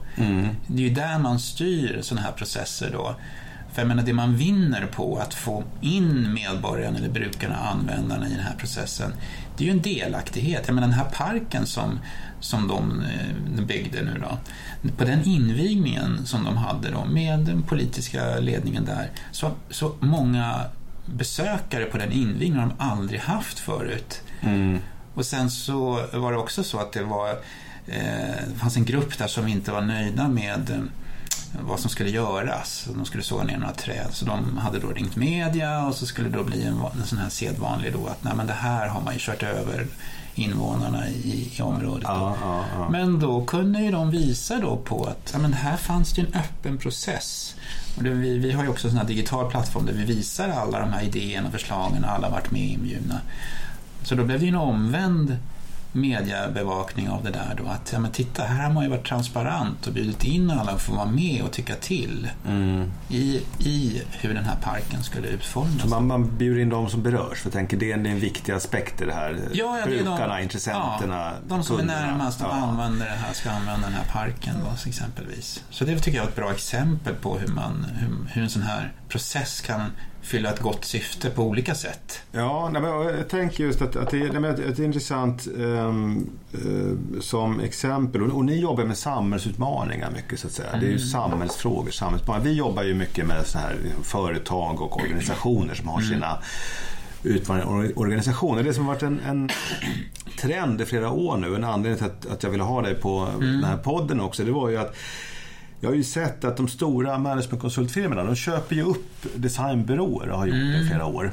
Det är ju där man styr sådana här processer då. För jag menar, det man vinner på att få in medborgarna eller brukarna, användarna i den här processen, det är ju en delaktighet. Jag menar den här parken som, som de eh, byggde nu då, på den invigningen som de hade då med den politiska ledningen där, så, så många besökare på den invigningen de aldrig haft förut. Mm. Och sen så var det också så att det var eh, det fanns en grupp där som inte var nöjda med eh, vad som skulle göras. De skulle såga ner några träd. Så de hade då ringt media och så skulle det då bli en, en sån här sedvanlig då att nej men det här har man ju kört över invånarna i, i området. Ja, ja, ja. Men då kunde ju de visa då på att ja, men här fanns det en öppen process. Och det, vi, vi har ju också en sån här digital plattform där vi visar alla de här idéerna och förslagen och alla varit med inbjudna. Så då blev det ju en omvänd mediebevakning av det där då. Att ja, men titta, här har man ju varit transparent och bjudit in alla att få vara med och tycka till Mm. i, i hur den här parken skulle utformas. Så man, man bjuder in de som berörs, för jag tänker det är en viktig aspekt i det här. Ja, ja, Brukarna, de, intressenterna, ja, de som kunderna. är närmast och Ja. använder det här ska använda den här parken då, exempelvis. Så det tycker jag är ett bra exempel på hur, man, hur, hur en sån här process kan fylla ett gott syfte på olika sätt. Ja, nej, men jag tänker just att, att, det, nej, men det är intressant ehm, eh, som exempel. Och, och ni jobbar med samhällsutmaningar mycket så att säga. Det är ju samhällsfrågor, samhällsutmaningar. Vi jobbar ju mycket med så här företag och organisationer som har sina utmaningar och organisationer. Det som har varit en, en trend i flera år nu, en anledning till att, att jag ville ha dig på den här podden också, det var ju att jag har ju sett att de stora managementkonsultfirmorna de köper ju upp designbyråer och har gjort det i flera år.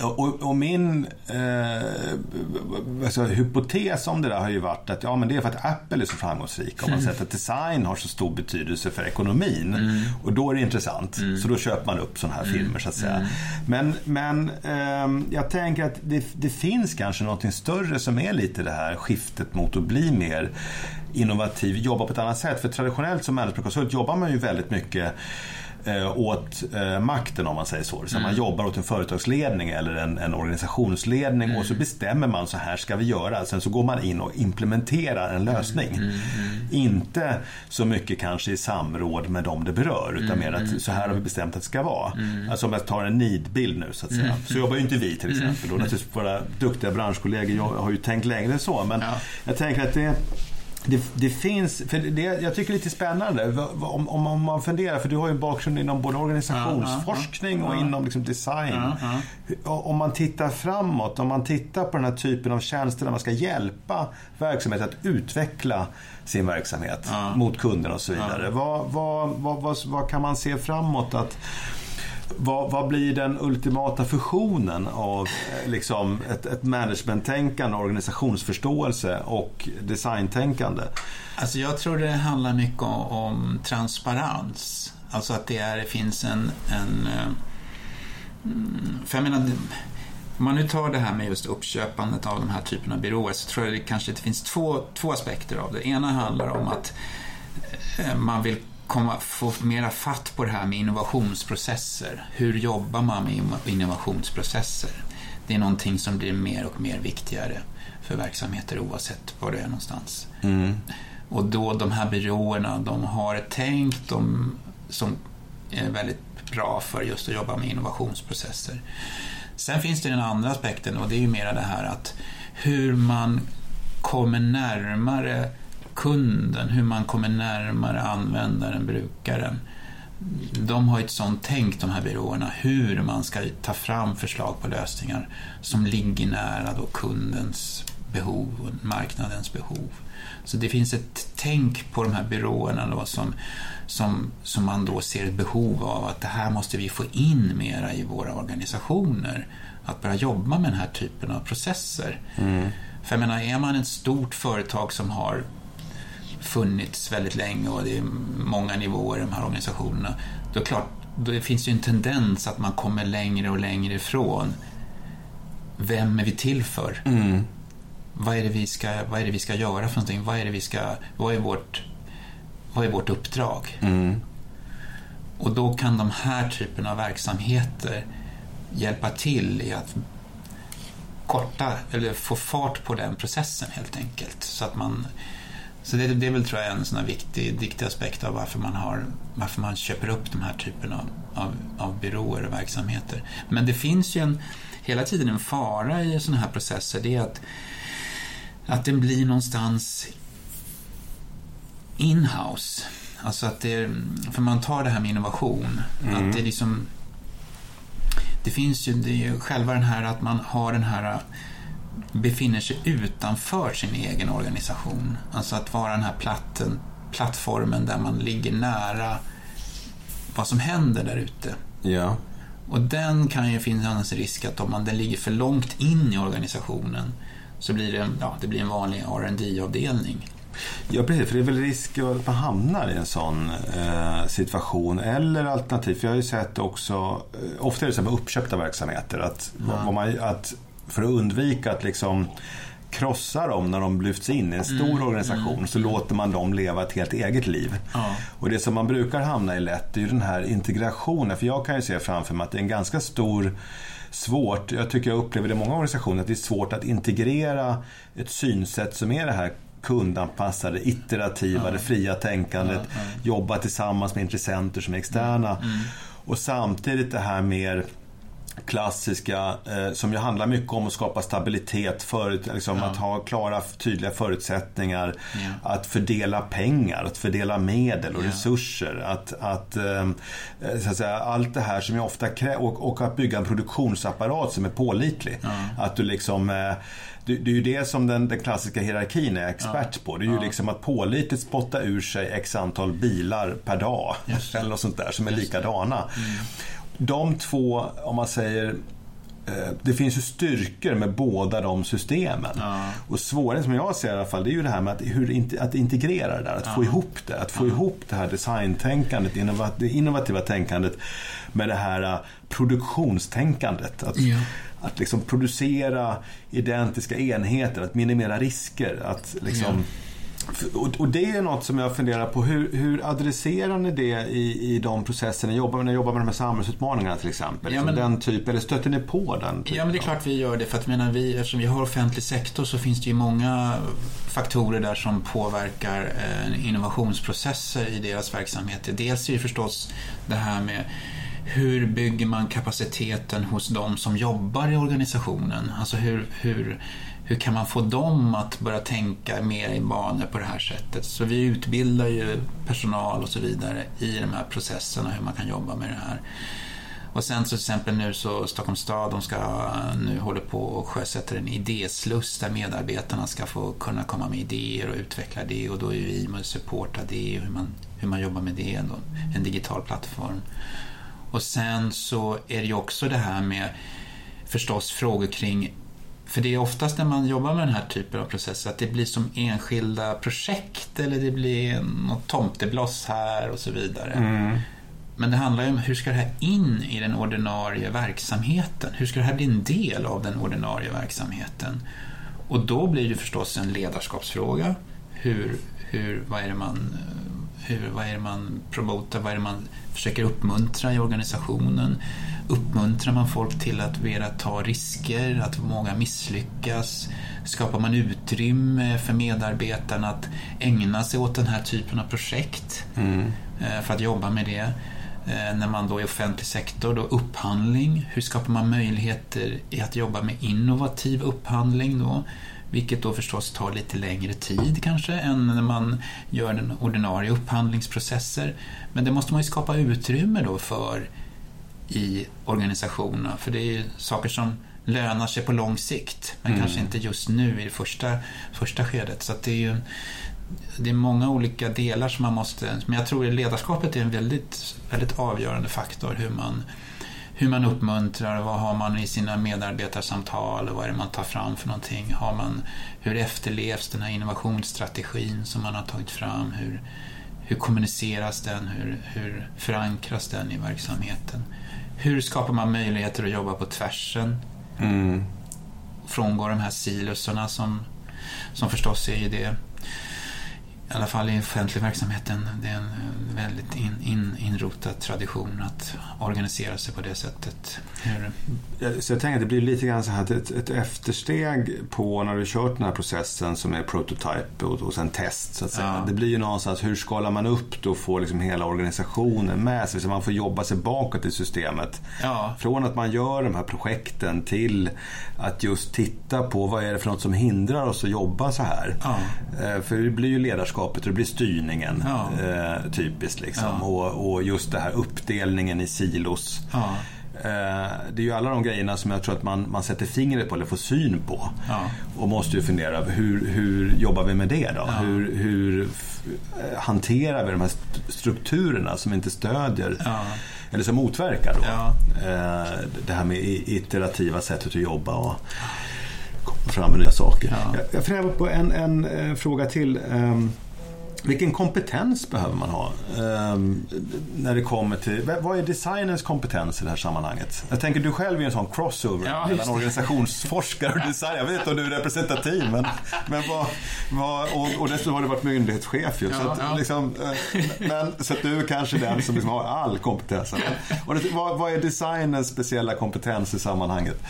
Och, och min eh, alltså, hypotes om det där har ju varit att ja, men det är för att Apple är så framgångsrika. Och man har sett att design har så stor betydelse för ekonomin. Och då är det intressant. Så då köper man upp sådana här filmer så att säga. Men, men ehm, jag tänker att det, det finns kanske något större som är lite det här skiftet mot att bli mer innovativ, jobba på ett annat sätt. För traditionellt som managementkonsult jobbar man ju väldigt mycket eh, åt eh, makten om man säger så. så Man jobbar åt en företagsledning eller en, en organisationsledning och så bestämmer man så här ska vi göra. Sen så går man in och implementerar en lösning. Inte så mycket kanske i samråd med dem det berör utan mer att så här har vi bestämt att det ska vara. Alltså om jag tar en nidbild nu så att säga. Så jobbar ju inte vi till exempel. Och naturligtvis våra duktiga branschkollegor jag har ju tänkt längre än så. Men Ja. jag tänker att det det, det finns, för det, jag tycker det är lite spännande om, om, om man funderar, för du har ju en bakgrund inom både organisationsforskning och inom liksom design. Om man tittar framåt, om man tittar på den här typen av tjänster där man ska hjälpa verksamhet att utveckla sin verksamhet mot kunderna och så vidare. Vad, vad, vad, vad kan man se framåt? att vad, vad blir den ultimata fusionen av eh, liksom, ett, ett managementtänkande, organisationsförståelse och designtänkande? Alltså jag tror det handlar mycket om, om transparens. Alltså att det, är, finns en... en eh, för jag menar, om man nu tar det här med just uppköpandet av de här typerna av byråer så tror jag det kanske det finns två, två aspekter av det. Ena handlar om att eh, man vill komma, få mera fatt på det här med innovationsprocesser. Hur jobbar man med inno- innovationsprocesser? Det är någonting som blir mer och mer viktigare för verksamheter oavsett var det är någonstans. Och då de här byråerna, de har ett tänk de, som är väldigt bra för just att jobba med innovationsprocesser. Sen finns det den andra aspekten och det är ju mer det här att hur man kommer närmare kunden, hur man kommer närmare användaren, brukaren. De har ett sånt tänk, de här byråerna, hur man ska ta fram förslag på lösningar som ligger nära då kundens behov och marknadens behov. Så det finns ett tänk på de här byråerna då som, som, som man då ser ett behov av att det här måste vi få in mera i våra organisationer. Att börja jobba med den här typen av processer. För jag menar, är man ett stort företag som har funnits väldigt länge och det är många nivåer i de här organisationerna, då är klart, då finns det ju en tendens att man kommer längre och längre ifrån vem är vi till för? Vad, är det vi ska, vad är det vi ska göra för någonting? Vad är, det vi ska, vad är, vårt, vad är vårt uppdrag? Och då kan de här typerna av verksamheter hjälpa till i att korta eller få fart på den processen helt enkelt. Så att man Så det, det är väl tror jag en sån här viktig, viktig aspekt av varför man, har, varför man köper upp de här typen av, av, av byråer och verksamheter. Men det finns ju en, hela tiden en fara i sådana här processer. Det är att, att den blir någonstans inhouse. Alltså att det, för man tar det här med innovation. Mm. Att det liksom det finns ju, det själva den här att man har den här befinner sig utanför sin egen organisation. Alltså att vara den här platten, plattformen där man ligger nära vad som händer där ute. Ja. Och den kan ju finnas risk att om man, den ligger för långt in i organisationen så blir det, ja, det blir en vanlig rd avdelning Ja, precis. För det är väl risk att man hamnar i en sån eh, situation. Eller alternativt, för jag har ju sett också, eh, ofta är det så med uppköpta verksamheter, att, ja. man, att för att undvika att liksom krossa dem när de lyfts in i en stor mm, organisation mm, så låter man dem leva ett helt eget liv. Ja. Och det som man brukar hamna i lätt är ju den här integrationen. För jag kan ju se framför mig att det är en ganska stor svårt, jag tycker jag upplever det i många organisationer, att det är svårt att integrera ett synsätt som är det här kundanpassade, iterativa, ja. det fria tänkandet, ja, jobba tillsammans med intressenter som är externa. Mm. mm. Och samtidigt det här mer klassiska eh, som ju handlar mycket om att skapa stabilitet, förut, liksom, ja. att ha klara, tydliga förutsättningar, ja. att fördela pengar, att fördela medel och ja. resurser. Att, att, eh, så att säga, allt det här som ju ofta krävs, och, och, att bygga en produktionsapparat som är pålitlig. Att du liksom eh, det, det, är ju det som den, den klassiska hierarkin är expert på. Det är ju liksom att pålitligt spotta ur sig x antal bilar per dag. Eller något sånt där som är likadana. Mm de två, om man säger eh, det finns ju styrkor med båda de systemen. Ja. Och svårigheten som jag ser i alla fall, det är ju det här med att, hur, att integrera det där. Att ja. få ihop det. Att få ja. ihop det här designtänkandet, det innovativa tänkandet med det här eh, produktionstänkandet. Att, att liksom producera identiska enheter, att minimera risker. Att liksom och, det är något som jag funderar på. Hur, hur adresserar ni det i, i de processerna? Jobbar, när ni jobbar med de här samhällsutmaningarna till exempel? Ja, men, den typ, eller stöter ni på den? Ja, men det är klart vi gör det. För att menar, vi, eftersom vi har offentlig sektor så finns det ju många faktorer där som påverkar eh, innovationsprocesser i deras verksamhet. Dels är det förstås det här med hur bygger man kapaciteten hos de som jobbar i organisationen? Alltså hur, hur hur kan man få dem att börja tänka mer i banor på det här sättet? Så vi utbildar ju personal och så vidare i de här processerna, hur man kan jobba med det här. Och sen så till exempel nu så Stockholms stad, de ska nu håller på och sjösätter en idésluss där medarbetarna ska få kunna komma med idéer och utveckla det och då är vi med och supportar det och hur man, hur man jobbar med det, då, en digital plattform. Och sen så är det ju också det här med förstås frågor kring för det är oftast när man jobbar med den här typen av processer att det blir som enskilda projekt eller det blir något tomtebloss här och så vidare. Mm. Men det handlar ju om hur ska det här in i den ordinarie verksamheten? Hur ska det här bli en del av den ordinarie verksamheten? Och då blir det förstås en ledarskapsfråga. Hur, hur, vad är det man hur, vad är man promotar, vad är det man försöker uppmuntra i organisationen? Uppmuntrar man folk till att vilja ta risker, att våga misslyckas? Skapar man utrymme för medarbetarna att ägna sig åt den här typen av projekt mm. Eh, för att jobba med det? Eh, när man då är offentlig sektor, då upphandling. Hur skapar man möjligheter i att jobba med innovativ upphandling då? Vilket då förstås tar lite längre tid kanske än när man gör den ordinarie upphandlingsprocesser. Men det måste man ju skapa utrymme då för i organisationerna. För det är ju saker som lönar sig på lång sikt. Men mm. kanske inte just nu i det första, första skedet. Så det är ju det är många olika delar som man måste... Men jag tror att ledarskapet är en väldigt, väldigt avgörande faktor. Hur man, hur man uppmuntrar vad har man i sina medarbetarsamtal och vad är det man tar fram för någonting. Har man, hur efterlevs den här innovationsstrategin som man har tagit fram? Hur, hur kommuniceras den? Hur, hur förankras den i verksamheten? Hur skapar man möjligheter att jobba på tvärsen? Mm. Frångå de här siloserna som, som förstås är i det. I alla fall i offentlig verksamhet, en, det är en väldigt in, in, inrotad tradition att organisera sig på det sättet. Hur... Så jag tänker att det blir lite grann så här ett, ett eftersteg på när du kört den här processen som är prototype och, och sen test. Så att säga. Ja. Det blir ju någonstans, hur skalar man upp då och får liksom hela organisationen med sig? Så man får jobba sig bakåt i systemet. Ja. Från att man gör de här projekten till att just titta på vad är det för något som hindrar oss att jobba så här. Ja. Eh, för det blir ju ledarskapet och det blir styrningen. Eh, typiskt liksom. Och, och, just det här uppdelningen i silos. Eh, det är ju alla de grejerna som jag tror att man, man sätter fingret på eller får syn på. Och måste ju fundera över hur, hur jobbar vi med det då? Hur, hur hanterar vi de här strukturerna som inte stödjer eller som motverkar då. Ja. Eh, det här med iterativa sättet att jobba och komma fram med nya saker. Ja. Jag funderar på en, en, en, eh, fråga till. Um, vilken kompetens behöver man ha um, när det kommer till... Vad är designens kompetens i det här sammanhanget? Jag tänker du själv är en sån crossover ja, mellan organisationsforskare och design. Jag vet inte om du är representativ men, men vad, vad, och, och dessutom har du varit myndighetschef ju. Ja, så, att, ja. liksom, eh, men, så att du är kanske den som liksom har all kompetens. Och det, vad, vad är designens speciella kompetens i sammanhanget?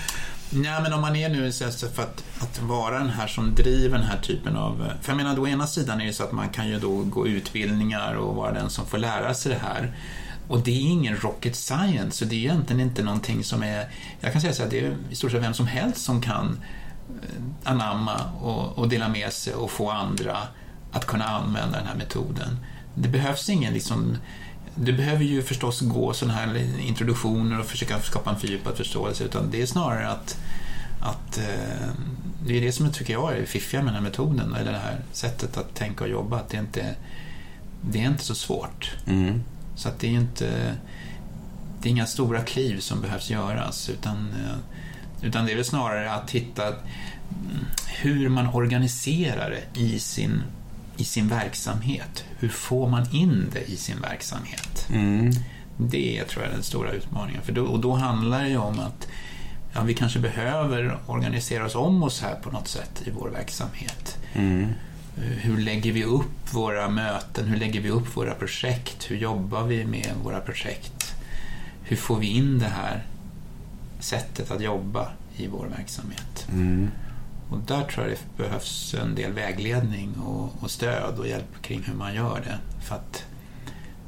Nej, men om man är nu så för att, att vara den här som driver den här typen av... För jag menar, å ena sidan är det så att man kan ju då gå utbildningar och vara den som får lära sig det här. Och det är ingen rocket science, så det är egentligen inte någonting som är... Jag kan säga så att det är i stort sett vem som helst som kan eh, anamma och, och dela med sig och få andra att kunna använda den här metoden. Det behövs ingen liksom du behöver ju förstås gå sådana här introduktioner och försöka skapa en fördjupad förståelse utan det är snarare att, att eh, det är det som jag tycker jag är fiffiga med den här metoden eller det här sättet att tänka och jobba. Att det, inte, det är inte så svårt. Mm. Så att det är inte det är inga stora kliv som behövs göras utan, eh, utan det är väl snarare att hitta hur man organiserar det i sin i sin verksamhet. Hur får man in det i sin verksamhet? Mm. Det tror jag är den stora utmaningen. För då, och då handlar det ju om att ja, vi kanske behöver organisera oss om oss här på något sätt i vår verksamhet. Mm. Hur lägger vi upp våra möten? Hur lägger vi upp våra projekt? Hur jobbar vi med våra projekt? Hur får vi in det här sättet att jobba i vår verksamhet? Mm. Och där tror jag det behövs en del vägledning och, och, stöd och hjälp kring hur man gör det. För, att,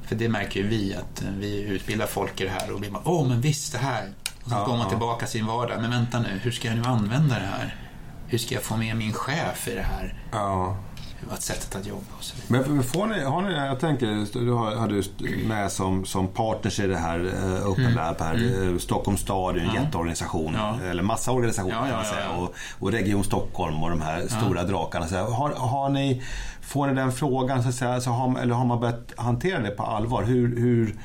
för det märker ju vi att vi utbildar folk i det här och blir man, åh men visst det här. Och så ja, går man tillbaka sin vardag. Men vänta nu, hur ska jag nu använda det här? Hur ska jag få med min chef i det här? Ja var sättet att jobba och så vidare. Men får ni, har ni, jag tänker, du har, har du med som, som partners i det här uh, Open mm. Lab här. Mm. Eh, Stockholms stad är en ja. jätteorganisation, ja. eller massa organisationer ja, kan man säga. Och, och, Region Stockholm och de här stora drakarna. Så har, har ni, får ni den frågan, så att säga, så har, eller har man börjat hantera det på allvar? Hur, hur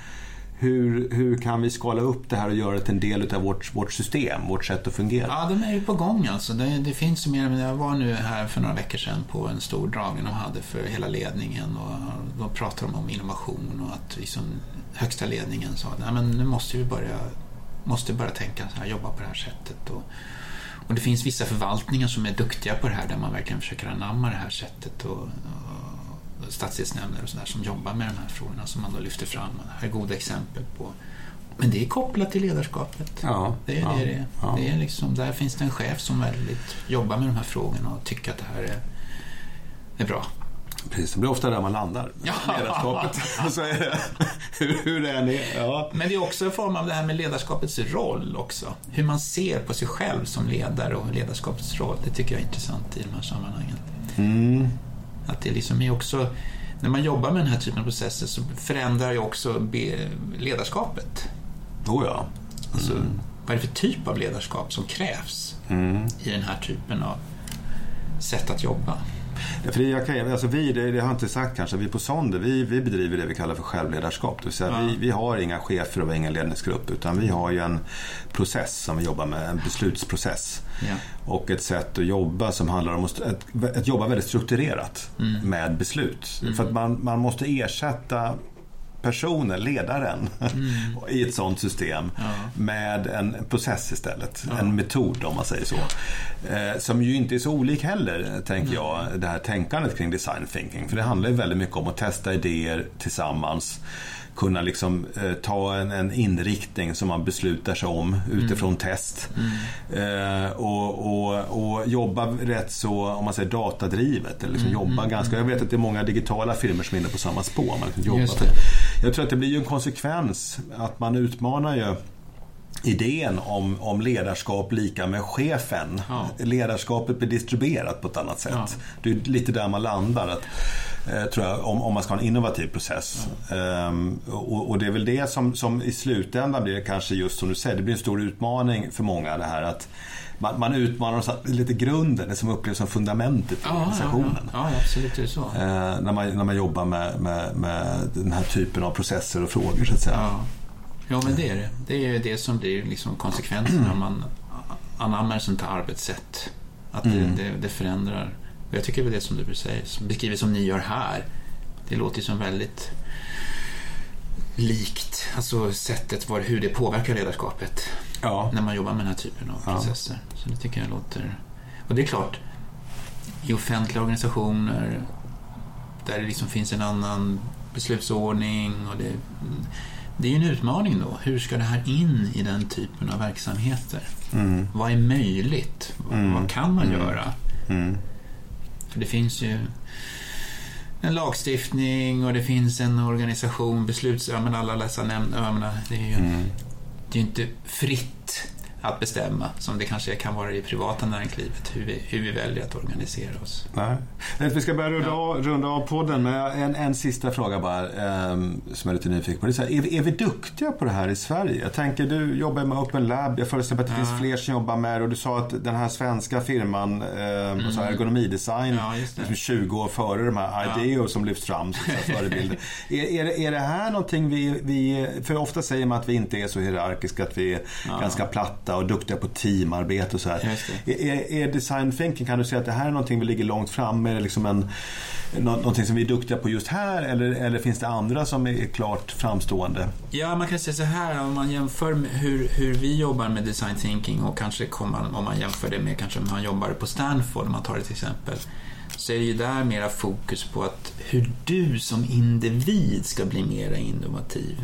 hur, hur kan vi skala upp det här och göra det till en del av vårt, vårt system, vårt sätt att fungera? Ja, de är ju på gång alltså. Det, det finns ju mer, jag var nu här för några veckor sedan på en stor dragning de hade för hela ledningen och då pratade de om innovation och att liksom högsta ledningen sa att nu måste vi börja, måste börja tänka så här, jobba på det här sättet. Och, och det finns vissa förvaltningar som är duktiga på det här där man verkligen försöker anamma det här sättet och, och stadsdelsnämnder och sådär som jobbar med de här frågorna som man då lyfter fram. Det här är goda exempel på. Men det är kopplat till ledarskapet. Ja, det är ja, det det ja. det är. Liksom, där finns det en chef som väldigt jobbar med de här frågorna och tycker att det här är, är bra. Precis, det blir ofta där man landar. Ja. Ledarskapet. så är det. Hur, hur är ni? Ja. Men det är också en form av det här med ledarskapets roll också. Hur man ser på sig själv som ledare och ledarskapets roll. Det tycker jag är intressant i de här sammanhangen. Mm. Att det liksom är också, när man jobbar med den här typen av processer så förändrar ju också ledarskapet. Oh ja. Mm. Alltså, vad är det för typ av ledarskap som krävs mm. i den här typen av sätt att jobba? Det, kan, alltså vi, det, det har jag inte sagt kanske, vi på Sonder vi, vi bedriver det vi kallar för självledarskap. Det vill säga ja. vi, vi har inga chefer och ingen ledningsgrupp utan vi har ju en process som vi jobbar med, en beslutsprocess. Ja. Och ett sätt att jobba som handlar om att, att, att jobba väldigt strukturerat mm. med beslut. Mm. För att man, man måste ersätta personen, ledaren, Mm. i ett sånt system med en process istället. En metod om man säger så. Eh, som ju inte är så olik heller, tänker jag, det här tänkandet kring design thinking. För det handlar ju väldigt mycket om att testa idéer tillsammans kunna liksom eh, ta en, en inriktning som man beslutar sig om utifrån test. Eh, och, och, och jobba rätt så, om man säger datadrivet. Eller liksom jobba ganska, jag vet att det är många digitala filmer som är inne på samma spår. Man liksom jobbar. Jag tror att det blir ju en konsekvens att man utmanar ju idén om, om ledarskap lika med chefen. Ja. Ledarskapet blir distribuerat på ett annat sätt. Ja. Det är lite där man landar. Att, eh, tror jag, om, om man ska ha en innovativ process. Ehm, och, och det är väl det som, som i slutändan blir kanske just som du säger, det blir en stor utmaning för många det här att man, man utmanar så lite grunden, det som upplevs som fundamentet i Ja, organisationen. ja. ja, absolut det är så. Eh, när, man, när man jobbar med, med, med den här typen av processer och frågor så att säga. Ja. ja, men det är det. Det är det som blir liksom konsekvensen när man anammar sånt här arbetssätt. Att det, Mm. det, det förändrar. Och jag tycker väl det som du säger, som beskriver som ni gör här. Det låter ju som väldigt likt, alltså sättet var, hur det påverkar ledarskapet Ja. när man jobbar med den här typen av Ja. processer. Så det tycker jag låter... Och det är klart, i offentliga organisationer där det liksom finns en annan beslutsordning och det, det är ju en utmaning då. Hur ska det här in i den typen av verksamheter? Mm. Vad är möjligt? Vad- Mm. Vad kan man Mm. göra? Mm. För det finns ju en lagstiftning och det finns en organisation, besluts... Ja, men alla dessa nämnder, menar, det är ju Mm det är ju inte fritt att bestämma som det kanske kan vara i det privata näringslivet hur vi, hur vi väljer att organisera oss. Nej. Vi ska börja runda, Ja. av, runda av podden med en, en sista fråga bara ehm, som jag är lite nyfiken på. Det är, så här, är, vi, är vi duktiga på det här i Sverige? Jag tänker, du jobbar med Open Lab. Jag föreställer mig att det Ja. finns fler som jobbar med det. Och du sa att den här svenska firman, eh, sa jag, ergonomidesign, Mm. Ja, liksom 20 år före de här Ja. Ideo som lyfts fram som förebilder. är, är, det- är det här någonting vi, vi, för ofta säger man att vi inte är så hierarkiska, att vi är ganska platta och duktiga på teamarbete och så här. Är, är, design thinking, kan du säga att det här är någonting vi ligger långt fram? Är det liksom en, nå- någonting som vi är duktiga på just här? Eller, eller finns det andra som är klart framstående? Ja, man kan säga så här, om man jämför med hur, hur vi jobbar med design thinking och kanske kommer, om man jämför det med kanske om man jobbar på Stanford, om man tar det till exempel, så är det ju där mera fokus på att hur du som individ ska bli mera innovativ.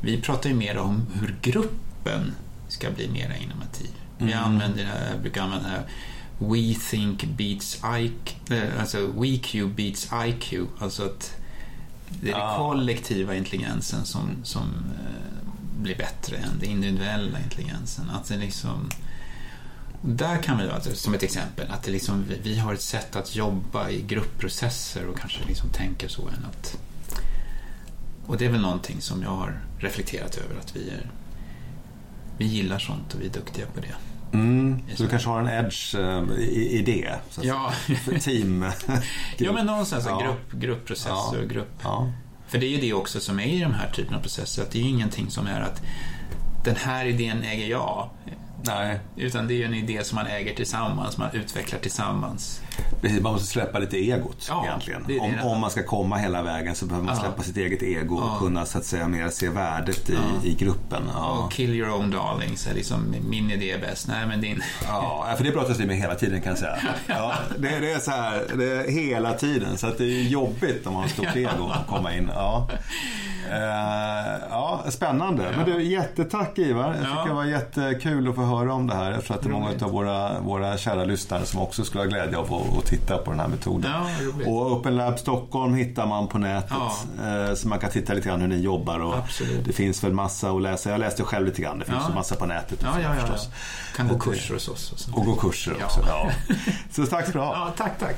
Vi pratar ju mer om hur gruppen ska bli mera innovativ. Vi Mm. använder det här, brukar använda det här We think beats IQ, eh, alltså WeQ beats IQ, alltså att det är den Ah. kollektiva intelligensen som, som eh, blir bättre än den individuella intelligensen. Att det liksom, där kan vi, alltså, som ett exempel, att det liksom, vi, vi har ett sätt att jobba i gruppprocesser och kanske liksom tänka så än att... Och det är väl någonting som jag har reflekterat över, att vi är vi gillar sånt och vi är duktiga på det. Mm. Så du kanske har en edge eh, i, i det? Så Ja. För team? ja men någonstans Ja. grupp, gruppprocesser och grupp... Ja. För det är ju det också som är i de här typen av processer, att det är ju ingenting som är att den här idén äger jag. Nej, Utan det är ju en idé som man äger tillsammans, man utvecklar tillsammans. precis. Man måste släppa lite egot Ja, egentligen. det det om, det. om man ska komma hela vägen så behöver man Ja. släppa sitt eget ego Ja. och kunna så att säga mer se värdet i, Ja. i gruppen. Ja. Och kill your own darlings, är liksom min idé är bäst. Nej, men din... Ja, för det pratas vi med hela tiden kan jag säga. Ja, det, det är så här, det är hela tiden. Så att det är jobbigt om man har stort ego att komma in. Ja, ja spännande. Men du, jättetack Ivar. Jag tycker Ja. det var jättekul att få höra om det här. Jag tror att det är många av våra, våra kära lyssnare som också skulle ha glädje av att, titta på den här metoden. Ja. Och Open Lab Stockholm hittar man på nätet. eh, Så man kan titta lite grann hur ni jobbar. Och Absolut. Det finns väl massa att läsa. Jag läste själv lite grann. Det finns Ja. massa på nätet. Ja, ja, ja. förstås. ja. Kan gå Och- kurser hos oss och. Och gå kurser Ja. också. Ja. Så tack ska du ha. Ja, tack, tack.